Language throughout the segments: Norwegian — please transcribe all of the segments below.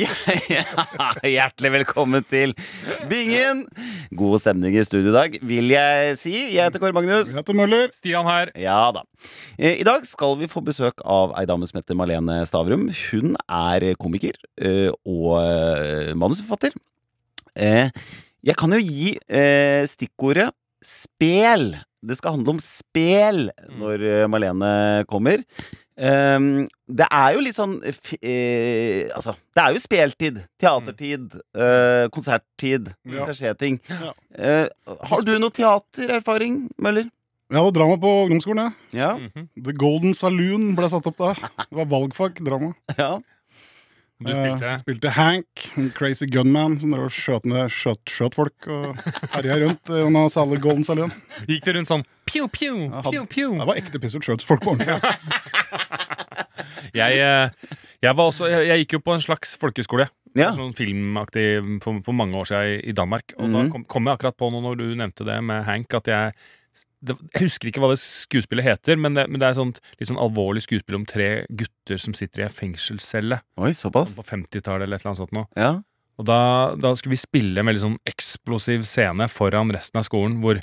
Hjertelig velkommen til Bingen. God stemning i studio i dag, vil jeg si. Jeg heter Kåre Magnus. Jeg heter Møller. Stian her. Ja da. Eh, I dag skal vi få besøk av ei dame som heter Malene Stavrum. Hun er komiker eh, og eh, manusforfatter. Eh, Jeg kan jo gi eh, stikkordet spel. Det skal handle om spel når Malene kommer. Ehm, det er jo litt sånn eh, Altså, det er jo speltid. Teatertid. eh, konserttid. Det skal skje ting. Ja. Eh, har du noe teatererfaring, Møller? Jeg hadde drama på ungdomsskolen. jeg. Ja. The Golden Saloon ble satt opp da. Det var valgfag drama. ja. Du spilte Jeg spilte Hank, en crazy gunman som drev og skjøt, ned, skjøt, skjøt folk og herja rundt i en Golden Saloon. Gikk det rundt sånn pew, pew, Ja, pew, pew. Det var ekte piss ut skjøt folk på ordentlig. Jeg, eh, jeg, var også, jeg, jeg gikk jo på en slags folkeskole. Ja. Sånn filmaktig for, for mange år siden i, i Danmark. Og da Mhm. kom, kom jeg akkurat på noe når du nevnte det med Hank, at jeg Jeg husker ikke hva det skuespillet heter, men det, men det er sånt litt sånn alvorlig skuespill om tre gutter som sitter i en fengselscelle Oi, såpass? på 50-tallet eller et eller annet sånt. noe. Ja. Og da, da skulle vi spille en veldig sånn eksplosiv scene foran resten av skolen, hvor,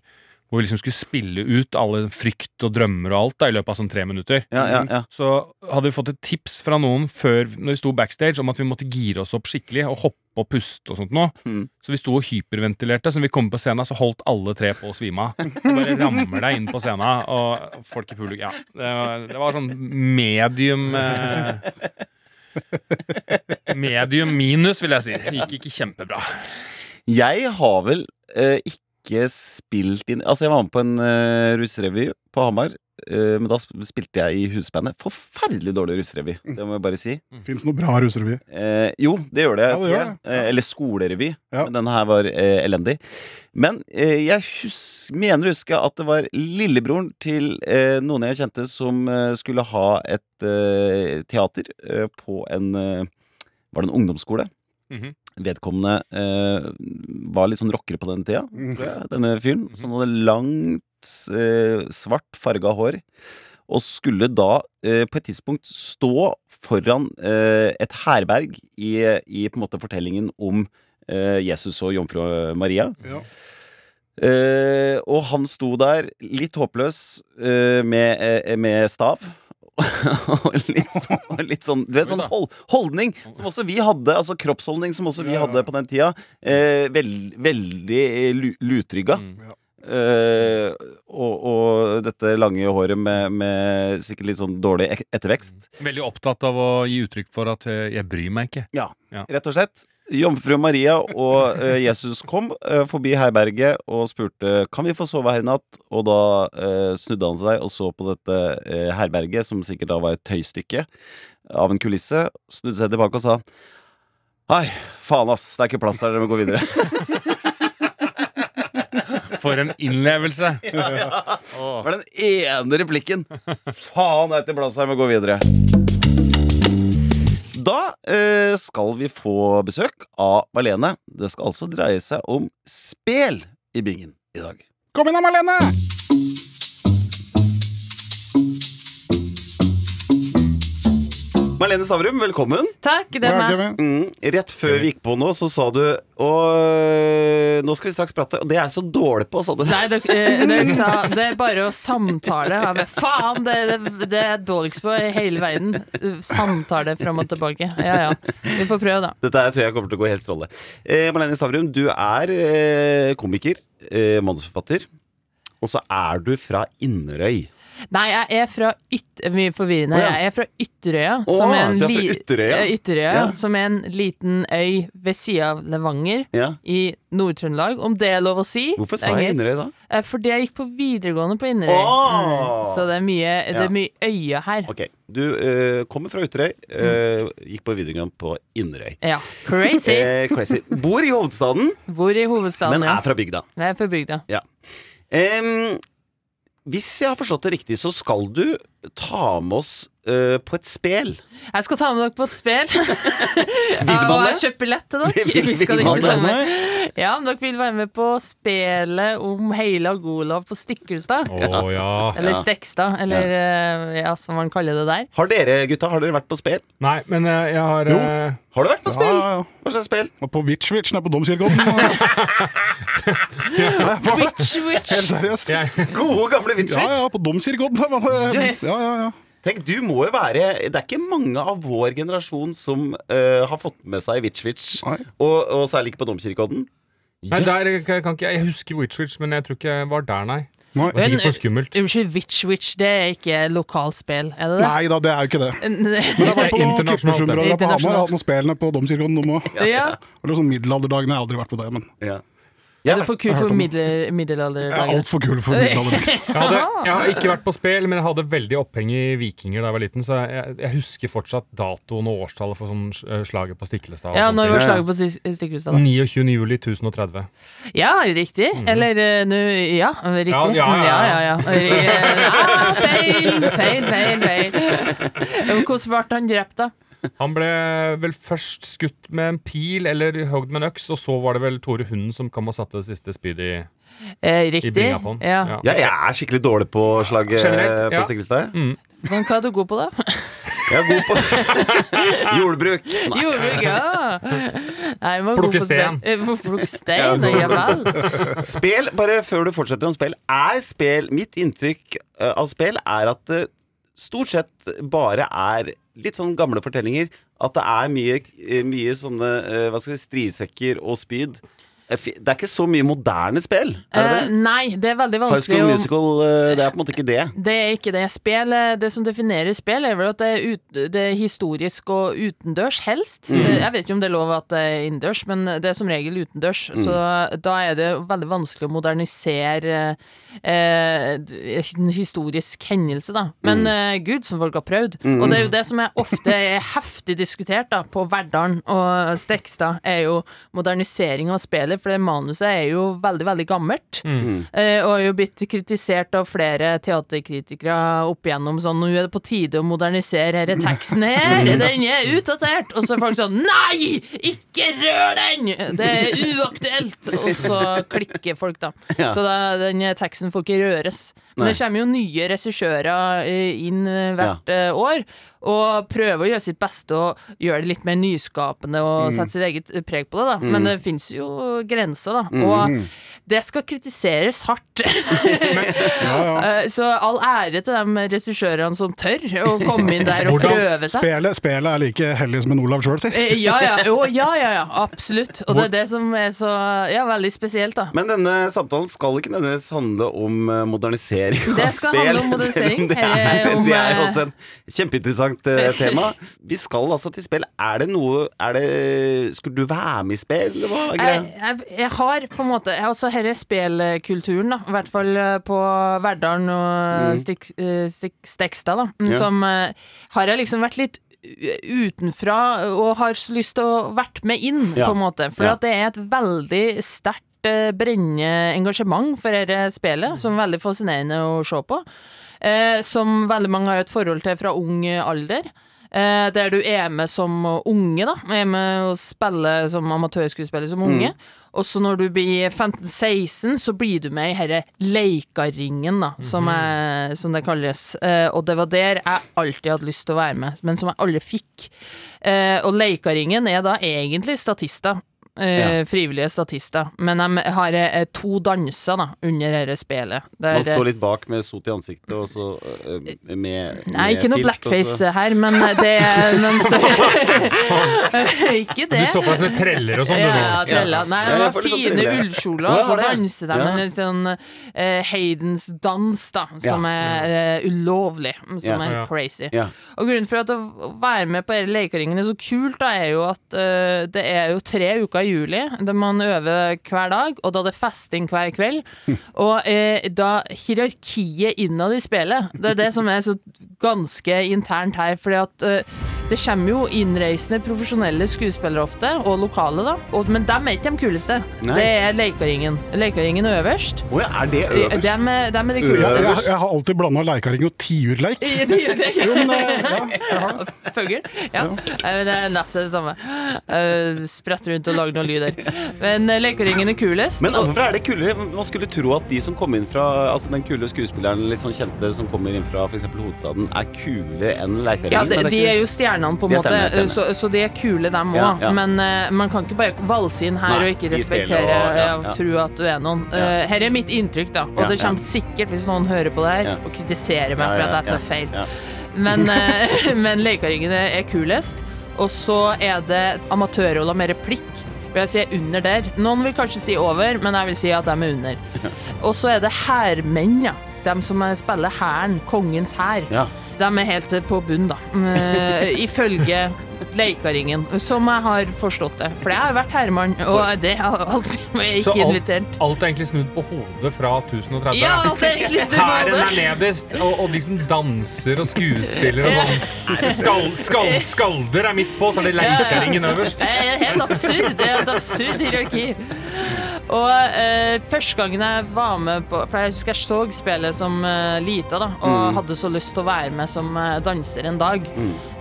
hvor vi liksom skulle spille ut alle frykt og drømmer og alt da, i løpet av sånn tre minutter. Ja, ja, ja. Så hadde vi fått et tips fra noen før når vi sto backstage om at vi måtte gire oss opp skikkelig og hoppe og puste og sånt noe. Mm. Så vi sto og hyperventilerte. Så når vi kom på scenen, så holdt alle tre på å svime av. Du bare rammer deg inn på scenen, og folk i publikum Ja. Det var, det var sånn medium eh, Medium minus, vil jeg si. Det gikk ikke kjempebra. Jeg har vel eh, ikke spilt inn Altså, jeg var med på en uh, russerevy på Hamar. Uh, men da spilte jeg i husbandet. Forferdelig dårlig russerevy, det må jeg bare si. Fins noe bra russerevy? Uh, jo, det gjør det. Ja, det gjør det. det. Uh, eller skolerevy. Ja. Men denne her var eh, elendig. Men eh, jeg hus mener å huske at det var lillebroren til eh, noen jeg kjente som eh, skulle ha et eh, teater eh, på en eh, Var det en ungdomsskole? Mhm. Vedkommende eh, var litt sånn rockere på den tida, tror denne fyren. Så han hadde langt, eh, svart farga hår. Og skulle da eh, på et tidspunkt stå foran eh, et herberg i, i på en måte fortellingen om eh, Jesus og jomfru Maria. Ja. Eh, og han sto der litt håpløs med, med stav. og litt sånn, litt sånn Du vet, sånn hold, holdning som også vi hadde. Altså kroppsholdning som også vi hadde på den tida. Eh, veld, veldig eh, lu, lutrygga. Mm. Eh, og, og dette lange håret med, med sikkert litt sånn dårlig ettervekst. Veldig opptatt av å gi uttrykk for at eh, jeg bryr meg ikke. Ja. Rett og slett. Jomfru Maria og uh, Jesus kom uh, forbi herberget og spurte Kan vi få sove her i natt. Og da snudde han seg og så på dette herberget, som sikkert da var et tøystykke av en kulisse. Snudde seg tilbake og sa Nei, faen ass, det er ikke plass her, dere må gå videre. For en innlevelse! Det var den ene replikken. Faen, det er ikke plass her, vi må gå videre. Da eh, skal vi få besøk av Malene. Det skal altså dreie seg om spel i bingen i dag. Kom inn da, Malene! Malene Stavrum, velkommen. Takk, det er meg. Mm, rett før vi gikk på nå, så sa du Og nå skal vi straks prate. Og det er jeg så dårlig på, sa du. Nei, dere, eh, dere sa det er bare å samtale. Jeg faen, det, det, det er jeg dårligst på i hele verden. Samtale fram og tilbake. Ja ja. Vi får prøve, da. Dette her tror jeg kommer til å gå helt strålende. Eh, Marlene Stavrum, du er eh, komiker, eh, manusforfatter. Og så er du fra Inderøy. Nei, jeg er fra yt... Mye forvirrende. Oh, ja. Jeg er fra Ytterøya. Oh, som er fra Ytterøya? Ytterøya Ja. Som er en liten øy ved sida av Levanger Ja. i Nord-Trøndelag, om det er lov å si. Hvorfor sa jeg. Inderøy da? Eh, Fordi jeg gikk på videregående på Inderøy. Oh! Mm. Så det er mye, det er mye øye her. Ok, du uh, kommer fra Ytterøy, uh, gikk på videregående på Inderøy. Ja. Crazy. Eh, crazy. Bor i hovedstaden, Bor i hovedstaden? men er fra bygda. Jeg er fra bygda. Em, hvis jeg har forstått det riktig, så skal du ta med oss uh, på et spel. Jeg skal ta med dere på et spel. ja, og jeg har lett kjøpt billett til dere. vil- Vi skal ikke sammen. Ja, om dere vil være med på spelet om Heilag Olav på Stikkelstad. Å ja. Eller Stekstad, eller ja. ja, som man kaller det der. Har dere gutta, har dere vært på spel? Nei, men eh, jeg har Jo. eh, Har du vært på spill? ja, ja. Hva slags spill? På Witch-Witch nede på Domkirkeodden. Witch, witch. Helt seriøst. Gode, gamle Witch-Witch. ja, ja, på Domkirkeodden. Yes. Ja, ja. Tenk, du må jo være Det er ikke mange av vår generasjon som eh, har fått med seg Witchwitch, Nei. og, og særlig ikke på Domkirkeodden. nei, Yes. der kan kan ikke jeg husker Witch Witch, men jeg tror ikke jeg var der, nei. Nei. Det var sikkert for skummelt. Unnskyld, Witch Witch, det er ikke lokalspill, er det det? Nei da, det er jo ikke det. Men jeg var på internasjonalt, Internasjonalt. noen spillene på Domkirkeodden. de også. Ja, Og det var sånn middelalderdagene. Jeg har aldri vært på det, men Ja. Er Ja, du for kul for middel, er altfor kul for middelalder. Jeg, hadde, jeg har ikke vært på spill, men jeg hadde veldig oppheng i Vikinger da jeg var liten, så jeg, jeg husker fortsatt datoen og årstallet for sånn eh, slaget på Stiklestad. Ja, når var slaget på Stiklestad? da? 29. juli 1030. Ja, riktig. Eller eh, nå Ja, riktig. Ja, ja, ja, ja, ja. ja, ja. Ah, feil, feil, feil. feil. Hvordan ble han drept, da? Han ble vel først skutt med en pil eller hogd med en øks, og så var det vel Tore Hunden som kom og satte det siste spydet i, Eh, riktig. I på. Ja. ja, jeg er skikkelig dårlig på slag eh, Generelt, på ja. Mm. Men hva er du god på, da? Jeg er god på jordbruk. Nei. Jordbruk, ja. Nei, Plukke sten. Eh, Plukke stein, ja vel. Spel, bare før du fortsetter om spill, er spel Mitt inntrykk eh, av spill er at det stort sett bare er litt sånn gamle fortellinger. At det er mye, eh, mye sånne eh, hva skal vi, si, strisekker og spyd. Eh, Det er ikke så mye moderne spill. Er det det? Uh, nei, det er veldig High vanskelig School Musical, uh, det er på en måte ikke det. Det er ikke det. Spill, eh, det som definerer spill, er vel at det er, ut, det er historisk og utendørs, helst. Mm. Jeg vet ikke om det er lov at det er innendørs, men det er som regel utendørs. Mm. Så da er det veldig vanskelig å modernisere uh, en historisk hendelse, da. Men Mm. gud, som folk har prøvd. Og det er jo det som er ofte er heftig diskutert da, på Verdalen og Stekstad, er jo modernisering av spillet, for det manuset er jo veldig, veldig gammelt. Eh, og er jo blitt kritisert av flere teaterkritikere opp igjennom sånn Nå er det på tide å modernisere denne teksten her, den er utdatert! Og så er folk sånn Nei! Ikke rør den! Det er uaktuelt! Og så klikker folk, da. Ja. Så da, den teksten får ikke røres. Men Nei. det kommer jo nye regissører eh, inn eh, hvert ja. år, og prøve å gjøre sitt beste og gjøre det litt mer nyskapende og sette sitt eget preg på det, da. Men det fins jo grenser, da. Og det skal kritiseres hardt. Eh, Så all ære til de regissørene som tør å komme inn der og Hvordan- prøve seg. Spelet, spelet er like hellig som en Olav sjøl, si. Eh, Ja, ja, jo, ja, ja, ja, absolutt. Og det er det som er så ja, veldig spesielt, da. Men denne samtalen skal ikke nødvendigvis handle om eh, modernisering av Det skal spill. handle om modernisering. Det er, om, det er også en kjempeinteressant tema. Vi skal altså til spill. Er det noe er det, Skulle du være med i spill, eller hva er Jeg, jeg, jeg har på en måte Altså her er spelkulturen, da. I hvert fall eh, på Verdalen og Stik, eh, Stekstad, da. Ja. Som eh, har jeg liksom vært litt utenfra og har lyst til å vært med inn, Ja. på en måte. For Ja. det er et veldig sterkt brennende engasjement for dette spillet, som er veldig fascinerende å se på. Eh, som veldig mange har et forhold til fra ung alder. Eh, der du er med som unge, da. Er med og spiller som amatørskuespiller som unge. Og så når du blir 15-16, så blir du med i herre Leikaringen, da, som, er, som det kalles. Eh, og det var der jeg alltid hadde lyst til å være med, men som jeg aldri fikk. Eh, og Leikaringen er da egentlig statister. Eh, Frivillige statister. Men de har eh, to danser da under dette spelet. Der, Man står litt bak med sot i ansiktet og så eh, med Nei, ikke noe blackface her, men det er men så, Ikke det. Du så på sånne treller og sånn, du Ja, treller. Nei, det var sånn fine ullkjoler, og så danser de Ja. en sånn eh, Haydens dans, da, som Ja. er ulovlig, som Ja. er Ja. helt crazy. Ja. Og grunnen for at å være med på denne Leikaringen er så kult, da, er jo at det er jo tre uker juli der man øver hver dag, og da det er festing hver kveld. Og eh, da hierarkiet innad i spillet, det er det som er så ganske internt her, fordi at eh, det kommer jo innreisende profesjonelle skuespillere ofte, og lokale, da. Og, men dem er ikke de kuleste. Nei. Det er Leikaringen. Leikaringen er øverst. Å ja, er det øverst? Dem er, dem er de kuleste. jeg, jeg har alltid blanda leikaring og tiurleik. Tiurleik. Jo, men eh, ja, jeg har det. Fugl? Ja. Eh, Det er nesten det samme. Spretter rundt og lager noen lyder. Men uh, Leikaringen er kulest. Men hvorfor er det kulere? Man skulle tro at de som kom inn fra Altså den kule skuespilleren litt sånn kjente som kommer inn fra f.eks. hovedstaden, er kule enn Leikaringen. Ja, de, men det de er jo stjernene, på en måte, Stemmer, stemmer. Så, så de er kule, dem òg. Ja, ja. Men uh, man kan ikke bare valse inn her Nei, og ikke respektere og- ja, og tro at du er noen. Eh, her er mitt inntrykk, da. Og det kommer sikkert, hvis noen hører på det her, og kritiserer meg for at jeg tar feil. Men, uh, men Leikaringen er kulest. Og så er det amatørroller med replikk. Vil jeg si er under der. Noen vil kanskje si over, men jeg vil si at de er under. Og så er det hærmenn, ja. De som spiller hæren. Kongens hær. De er helt eh, på bunn, da. Eh, ifølge Leikaringen, som jeg har forstått det. For jeg har vært herremann, og det har alltid jeg Så ikke alt, invitert. alt er egentlig snudd på hodet fra 1030? Ja, alt er egentlig snudd på Hæren er hodet. nederst, og, og de som danser og skuespiller og sånn. skal, skal, skalder er midt på, så er det leikaringen øverst. Det er helt absurd. Det er et absurd hierarki. Og eh, første gangen jeg var med på For jeg husker jeg så spillet som eh, lita, da, og Mm. hadde så lyst til å være med som eh, danser en dag.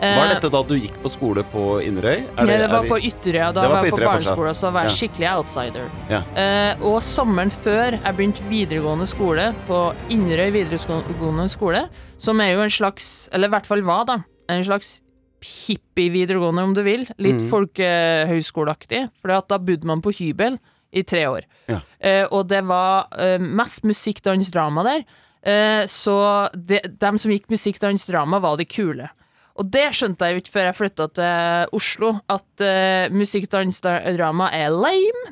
Var dette da du gikk på skole på Inderøy? Ja, det er var vi- på Ytterøya. Da Det var på jeg på fortsatt. barneskole, så var jeg Ja. skikkelig outsider. Ja. Eh, og sommeren før jeg begynte videregående skole, på Inderøy videregående skole, som er jo en slags, eller i hvert fall var, da, en slags hippie-videregående, om du vil. Litt mm. folkehøyskoleaktig, for da bodde man på hybel i tre år. Ja. Eh, og det var eh, mest musikk, dans, drama der. Eh, så de, dem som gikk musikk, dans, drama, var de kule. Og det skjønte jeg jo ikke før jeg flytta til Oslo, at uh, musikk, dans, drama er lame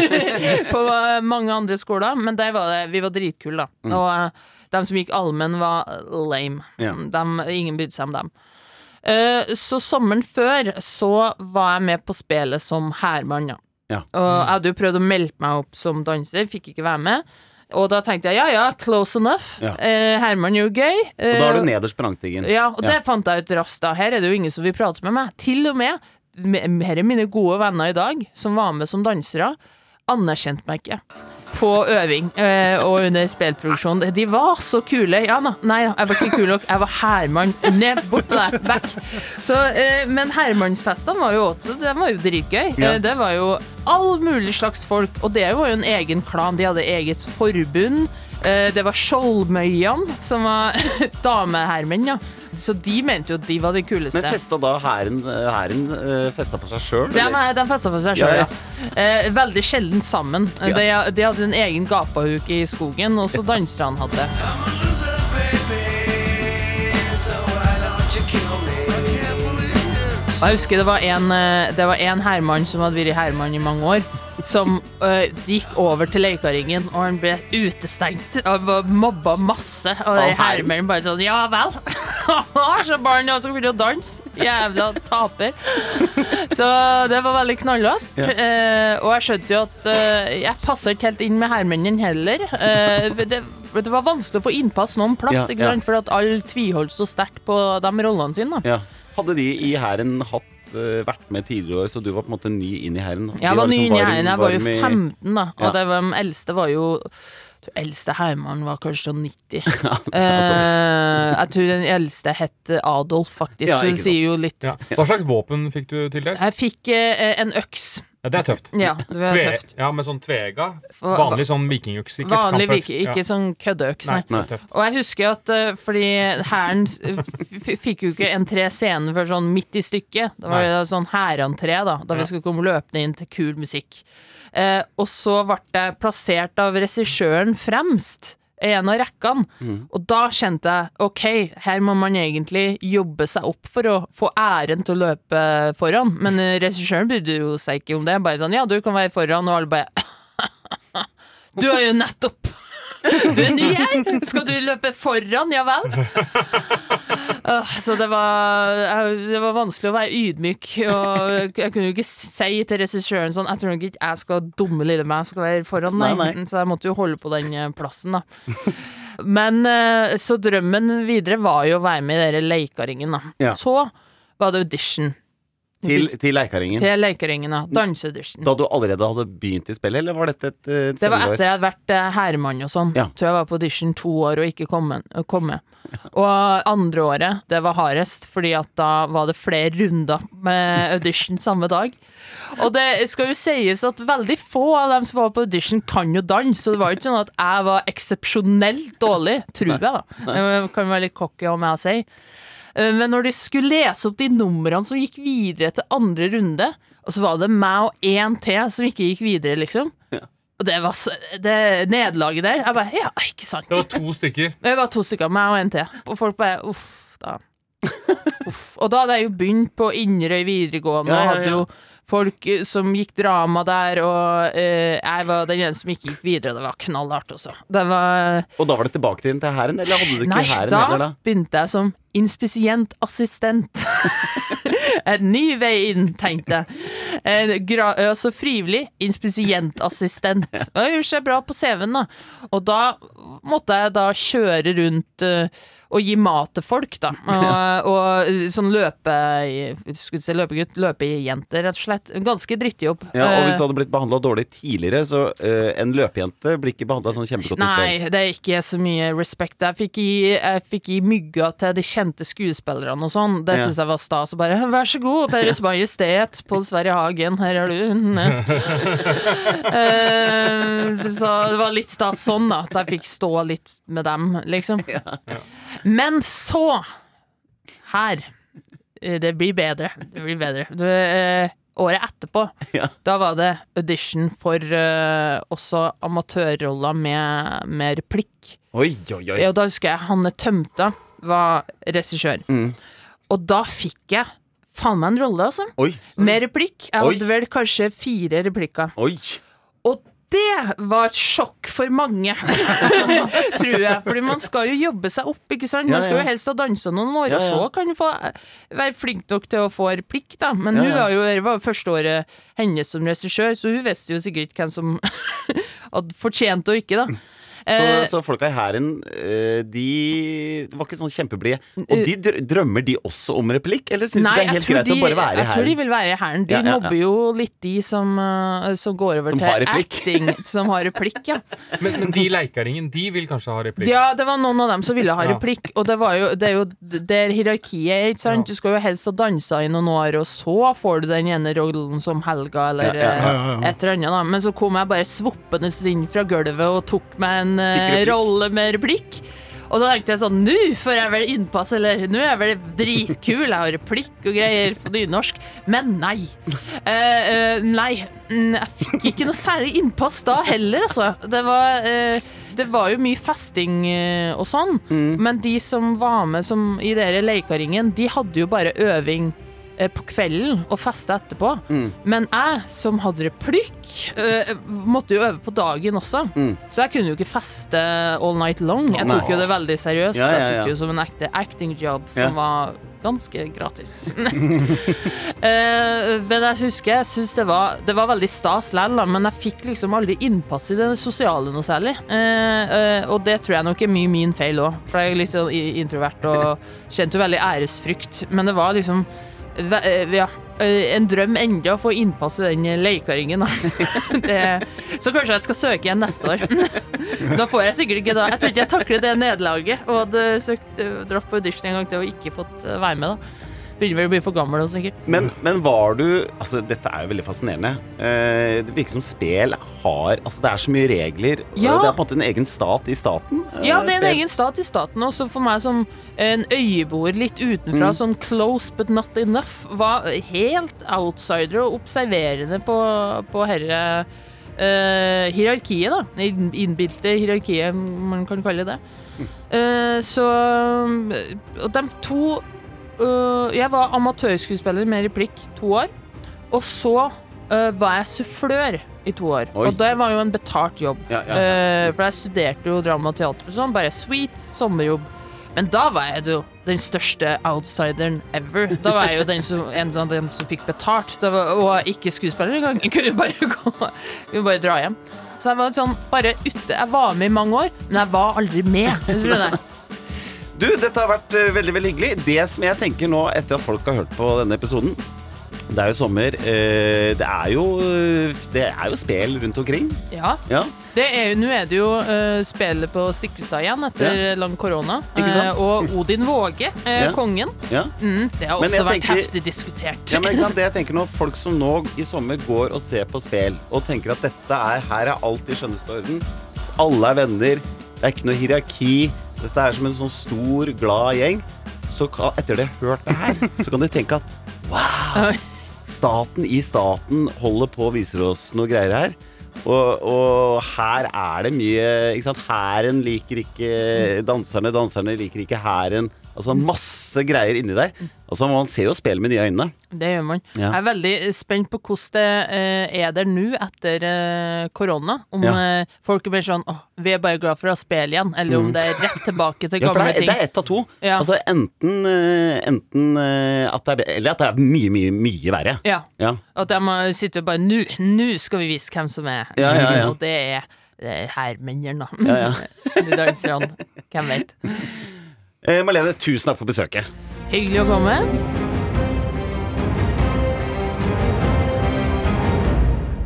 på eh, mange andre skoler, men der var det, vi var dritkule, da. Og uh, de som gikk allmenn, var lame. Yeah. Dem- ingen brydde seg om dem. Uh, så sommeren før så var jeg med på spillet som hærmann, ja. Ja. Og jeg hadde jo prøvd å melde meg opp som danser, fikk ikke være med. Og da tenkte jeg ja ja, close enough. Ja. Eh, Herman you're gay. Eh, Og da er Eh, du nederst på rangstigen. ja, og det fant jeg ut raskt da. Her er det jo ingen som vil prate med meg. Til og med her er mine gode venner i dag, som var med som dansere, anerkjente meg ikke. På øving eh, og under spillproduksjon. De var så kule. Ja da, nei da, jeg var ikke kul nok. Jeg var Herman. Ned, bort med deg, vekk. Så, eh, men Hermansfestene var jo også De var jo dritgøy. Ja. Eh, det var jo all mulig slags folk, og det var jo en egen klan. De hadde eget forbund. Eh, Det var Skjoldmøyene, som var damehermen, ja. Så de mente jo at de var de kuleste. Men festa da hæren, eh, festa på seg sjøl? De, er- de festa på seg sjøl, Ja, ja. Eh, veldig sjelden sammen. Ja. De, de hadde en egen gapahuk i skogen, og så danserne hadde jeg husker det var en, det var en herremann som hadde vært herremann i mange år, som uh, gikk over til Leikaringen, og han ble utestengt og mobba masse. Og de herren? bare sånn Ja vel, så barn og så begynner å danse. Jævla taper. Så det var veldig knallhardt. Ja. Uh, og jeg skjønte jo at uh, jeg passa ikke helt inn med herrmennene heller. Det, det var vanskelig å få innpass noen plass, Ja, ja. for alle tviholdt så sterkt på de rollene sine. Ja. Hadde de i hæren hatt vært med tidligere år, så du var på en måte ny inn i hæren? Jeg var ny inn i hæren, jeg var jo 15, da. Og Ja. det var, de eldste var jo den Eldste herremann var kanskje sånn 90. Ja, Eh, jeg tror den eldste het Adolf, faktisk. Ja, så det sier jo litt. Ja. Hva slags våpen fikk du tildelt? Jeg fikk eh, en øks. Ja, det er tøft. Ja, det var Tve, ja, med sånn tvega. Vanlig sånn vikingøks, Ikke, Vanlig viking, ikke ikke sånn køddeøks, Nei, nei. er tøft. Og jeg husker at uh, fordi hæren fikk jo ikke entré scenen før sånn midt i stykket. Da var Nei. det sånn hærentré, da, da vi skulle komme løpende inn til kul musikk. Uh, og så ble jeg plassert av regissøren fremst. En av rekkene. Og da kjente jeg ok, her må man egentlig jobbe seg opp for å få æren til å løpe foran. Men regissøren brydde jo seg ikke om det. Bare sånn ja, du kan være foran, og alle bare Du er jo nettopp Du er ny her! Skal du løpe foran? Ja vel? Så det var, det var vanskelig å være ydmyk. Og jeg kunne jo ikke si til regissøren sånn Jeg tror nok ikke jeg skal dumme lille meg skal være foran, nei. Nei, nei. Så jeg måtte jo holde på den eh, plassen, da. Men eh, så drømmen videre var jo å være med i den leikaringen, da. Ja. Så var det audition. Til, til Leikaringen. Til Leikaringen, ja. Danseaudition. Da du allerede hadde begynt i spillet, eller var dette et, eh, Det var etter jeg hadde vært eh, herremann og sånn. Ja. Så jeg var på audition to år og ikke kom med. kom med. Og andre året, det var hardest, fordi at da var det flere runder med audition samme dag. Og det skal jo sies at veldig få av dem som var på audition, kan jo danse, så det var jo ikke sånn at jeg var eksepsjonelt dårlig, tror jeg, da. Det kan være litt cocky om jeg å si. Eh, Men når de skulle lese opp de numrene som gikk videre til andre runde, og så var det meg og én til som ikke gikk videre, liksom. Og det var det nederlaget der Jeg bare Ja, ikke sant. Det var to stykker. Det var to stykker, meg og en til. Og folk bare uff, da. Uff. Og da hadde jeg jo begynt på Inderøy videregående Ja, ja, og hadde jo folk eh, som gikk drama der, og eh, jeg var den ene som ikke gikk videre. Det var knallhardt også. Det var Og da var det tilbake til, til hæren, eller hadde du ikke hæren heller da Nei, da? begynte jeg som inspisient-assistent. en ny vei inn, tenkte jeg. Altså frivillig inspisient-assistent. Det gjorde seg bra på CV-en, da. Og da måtte jeg da kjøre rundt eh, og gi mat til folk, da. Og, og sånn løpe... Skulle si løpegutt, løpejente, rett og slett. Ganske drittjobb. Ja, og hvis Eh, du hadde blitt behandla dårlig tidligere, så uh, en løpejente blir ikke behandla sånn kjempegodt. Nei, det er ikke så mye respekt. Jeg fikk gi, jeg fikk gi mygga til de kjente skuespillerne og sånn. Det Ja. syns jeg var stas. Og bare 'vær så god, Deres Majestet, Pål Sverre Hagen, her er du'. uh, så det var litt stas sånn, da. At jeg fikk stå litt med dem, liksom. Men så Her. eh, Det blir bedre. Det blir bedre. Du, eh, året etterpå, Ja. da var det audition for eh, også amatørroller med, med replikk. Oi, oi, oi. Og da husker jeg Hanne Tømta var regissør. Mm. Og da fikk jeg faen meg en rolle, altså. Oi, Med replikk. Jeg hadde vel kanskje fire replikker. oi. Og det var et sjokk for mange, tror jeg. Fordi man skal jo jobbe seg opp, ikke sant. Man skal jo helst ha dansa noen år, Ja, og så kan du få eh, være flink nok til å få replikk, da. Men hun var jo, det var jo første året hennes som regissør, så hun visste jo sikkert hvem som hadde fortjent og ikke, da. Så, Eh, så folka i hæren, eh, de var ikke sånn kjempeblide. Og de drømmer de også om replikk, eller syns de det er helt greit greit å bare være i Jeg tror de vil være i hæren. De Ja, ja, ja. mobber jo litt de som, eh, som går over Som til acting, som har replikk, ja. Men, men de leikaringen, de vil kanskje ha replikk? Ja, det var noen av dem som ville ha replikk, og det var jo det er jo der hierarkiet er, ikke sant. Du skal jo helst ha dansa i noen år, og så får du den ene rollen som Helga, eller Ja, ja, ja, ja, ja. et eller annet, da. Men så kom jeg bare svoppende inn fra gulvet og tok meg en eh, Fikk rolle med replikk. Og da tenkte jeg sånn, nå får jeg vel innpass, eller nå er jeg vel dritkul, jeg har replikk og greier på nynorsk. Men nei. Uh, uh, nei. Mm, Jeg fikk ikke noe særlig innpass da heller, altså. Det var, uh, det var jo mye festing eh, og sånn, men de som var med som i dere Leikaringen, de hadde jo bare øving eh, på kvelden og feste etterpå. Mm. Men jeg, som hadde replikk, eh, måtte jo øve på dagen også. Mm. Så jeg kunne jo ikke feste all night long. Jeg tok jo det veldig seriøst. Ja, ja, Jeg tok jo som en ekte acting job som Ja. var ganske gratis. Eh, men jeg husker jeg synes det, var, det var veldig stas likevel, men jeg fikk liksom aldri innpass i det sosiale noe særlig. Eh, eh, og det tror jeg nok er mye min feil òg, for jeg er litt sånn introvert og kjente jo veldig æresfrykt. Men det var liksom eh, ja, eh, en drøm enda å få innpass i den leikaringen. Så kanskje jeg skal søke igjen neste år. Da får jeg sikkert ikke da Jeg tror ikke jeg takler det nederlaget og hadde søkt eh, dratt på audition en gang til og ikke fått eh, være med. da Begynner vel å bli for gammel nå, sikkert. Men, men var du Altså, dette er jo veldig fascinerende. Eh, det virker som spel har Altså, det er så mye regler. Ja. Det er på en måte en egen stat i staten. eh, Ja, det er en spel. egen stat i staten. Også for meg som en øyeboer litt utenfra, Mm. sånn close but not enough, var helt outsider og observerende på, på herre Uh, hierarkiet, da. Innbilte hierarkiet, man kan kalle det. Uh, så Og de to øh, Jeg var amatørskuespiller med replikk to år. Og så øh, var jeg sufflør i to år. Oi. Og det var jo en betalt jobb. Ja, ja. Eh, for jeg studerte jo drama og teater og sånn. Bare sweet sommerjobb. Men da var jeg jo den største outsideren ever. Da var jeg jo den som, en av dem som fikk betalt. Var, og ikke skuespiller engang. Jeg kunne bare gå kunne bare dra hjem. Så jeg var sånn bare ute. Jeg var med i mange år, men jeg var aldri med. hvis du dette har vært eh, veldig veldig hyggelig. Det som jeg tenker nå, etter at folk har hørt på denne episoden Det er jo sommer. eh, Det er jo, det er jo spel rundt omkring. Ja. Ja. Det er, Nå er det jo uh, spillet på Stiklestad igjen etter lang korona. Ikke sant? Eh, og Odin Våge, eh, Ja. kongen. ja. Mm, det har Men også jeg vært tenker- heftig diskutert. Ja, men ikke sant? Det jeg tenker nå, Folk som nå i sommer går og ser på spel og tenker at dette er, her er alt i skjønneste orden. Alle er venner. Det er ikke noe hierarki. Dette er som en sånn stor, glad gjeng. Så etter det hørt det her, så kan de tenke at wow, staten i staten holder på og viser oss noe greier her. Og, og her er det mye ikke sant? Hæren liker ikke danserne, danserne liker ikke hæren. Altså masse greier inni der. Altså Man ser jo spillet med nye øyne. Det gjør man. Ja. Jeg er veldig spent på hvordan det eh, er der nå etter eh, korona. Om Ja. eh, folk blir sånn åh, vi er bare glad for å spille igjen, eller om det er rett tilbake til gamle Ja, gamle det er, det er ett av to. Altså Enten, enten at det er Eller at det er mye, mye, mye verre. Ja. Ja. At de sitter og bare Nå nå skal vi vise hvem som er. Og det er, det er hermennene, da. Ja, ja. De danserne. Hvem vet. Eh, Marlene, tusen takk for besøket. Hyggelig å komme.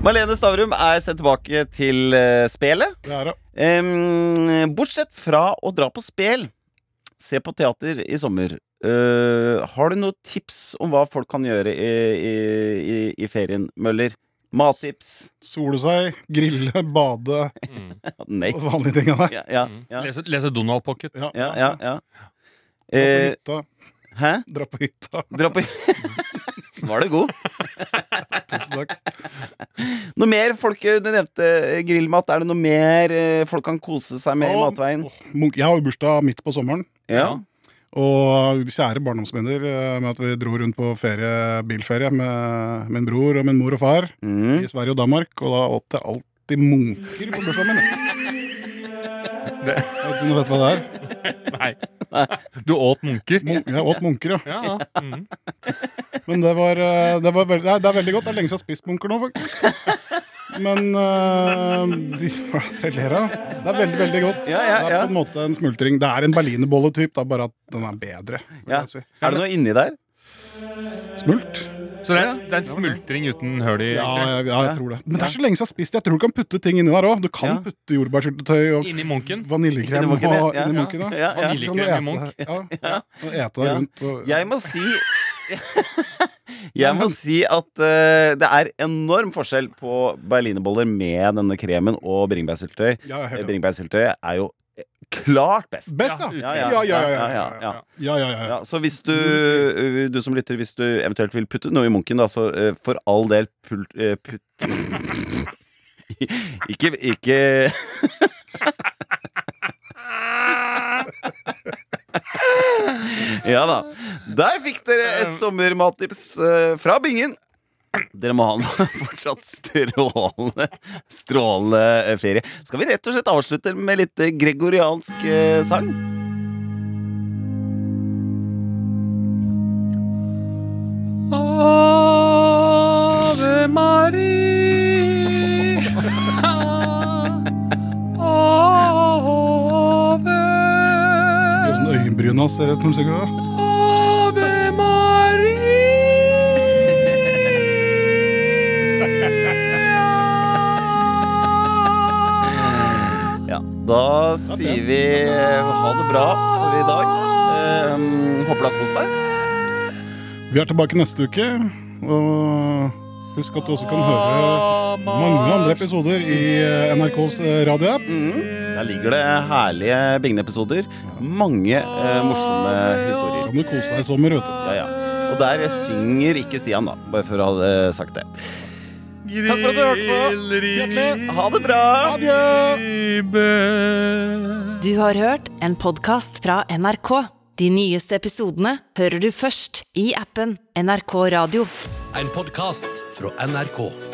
Marlene Stavrum er sendt tilbake til uh, spelet. Det er det. Em, bortsett fra å dra på spel, se på teater i sommer. eh, har du noen tips om hva folk kan gjøre i, i, i, i ferien, Møller? Mattips? Sole seg, grille, bade Nei. og vanlige ting. av det. Ja, ja, ja. Lese, lese Donald Pocket. Ja. ja, ja, ja. Dra på Eh, hytta. hæ? Dra på hytta. Dra på Var det god? Tusen takk. Noe mer folk Du nevnte grillmat. Er det noe mer eh, folk kan kose seg med i matveien? Jeg har jo bursdag midt på sommeren. Ja. Og kjære barndomsminner eh, med at vi dro rundt på ferie, bilferie med min bror og min mor og far Mm. i Sverige og Danmark. Og da åt jeg alltid munker på bursdagen min. Det- Jeg vet ikke om du vet hva det er? Nei. Du åt munker? Mun jeg åt munker, ja. Ja, ja. Mm. Men det var, eh, det var veldig, det er veldig godt. Det er lenge siden jeg har spist munker nå, faktisk. Men eh, de, Hva er det dere ler av? Det er veldig, veldig godt. Ja, ja, Det er på en måte en smultring. Det er en berlinerbolle-typ, bare at den er bedre. Ja. si. Er det noe inni der? Smult? Så det er, det er en smultring uten hull i? Ja, egentlig. ja, ja, jeg tror det. Men det er så lenge siden jeg har spist det. Jeg tror du kan putte ting inni der òg. Du kan Ja. putte jordbærsyltetøy og Inni vaniljekrem Inni munken, ja. Ja, inni ja. munken. Ja, ja. Vaniljekrem i munk. Ja, ja. Og ete Ja. rundt. Og, Jeg må si Jeg må si at eh, det er enorm forskjell på berlinerboller med denne kremen og bringebærsyltetøy. ja, Eh, helt enig. Bringebærsyltetøy er jo eh, klart best. Best, da. Ja, Ja, ja, ja. ja, ja, ja, ja. ja, ja, ja. Så hvis du, uh, du som lytter, hvis du eventuelt vil putte noe i munken, da, så uh, for all del pult, uh, putt Ikke Ikke Ja da. Der fikk dere et sommermattips uh, fra Bingen. Dere må ha en fortsatt strålende, strålende ferie. Skal vi rett og slett avslutte med litt uh, gregoriansk uh, sang? Er sånn Øyenbryna ser ut som musikk. Ave Ja, da sier vi ha det bra for i dag. Eh, håper du har kost deg. Vi er tilbake neste uke. Og husk at du også kan høre mange andre episoder i eh, NRKs radioapp. radioapp. Mhm. Der ligger det herlige Bigne-episoder. Mange eh, morsomme historier. Kan du kose deg i sommer, vet du. Ja, ja. Og der synger ikke Stian, da. Bare for å ha sagt det. Takk for at du hørte på. Hjertelig. Ha det bra. Du har hørt en podkast fra NRK. De nyeste episodene hører du først i appen NRK Radio. En podkast fra NRK.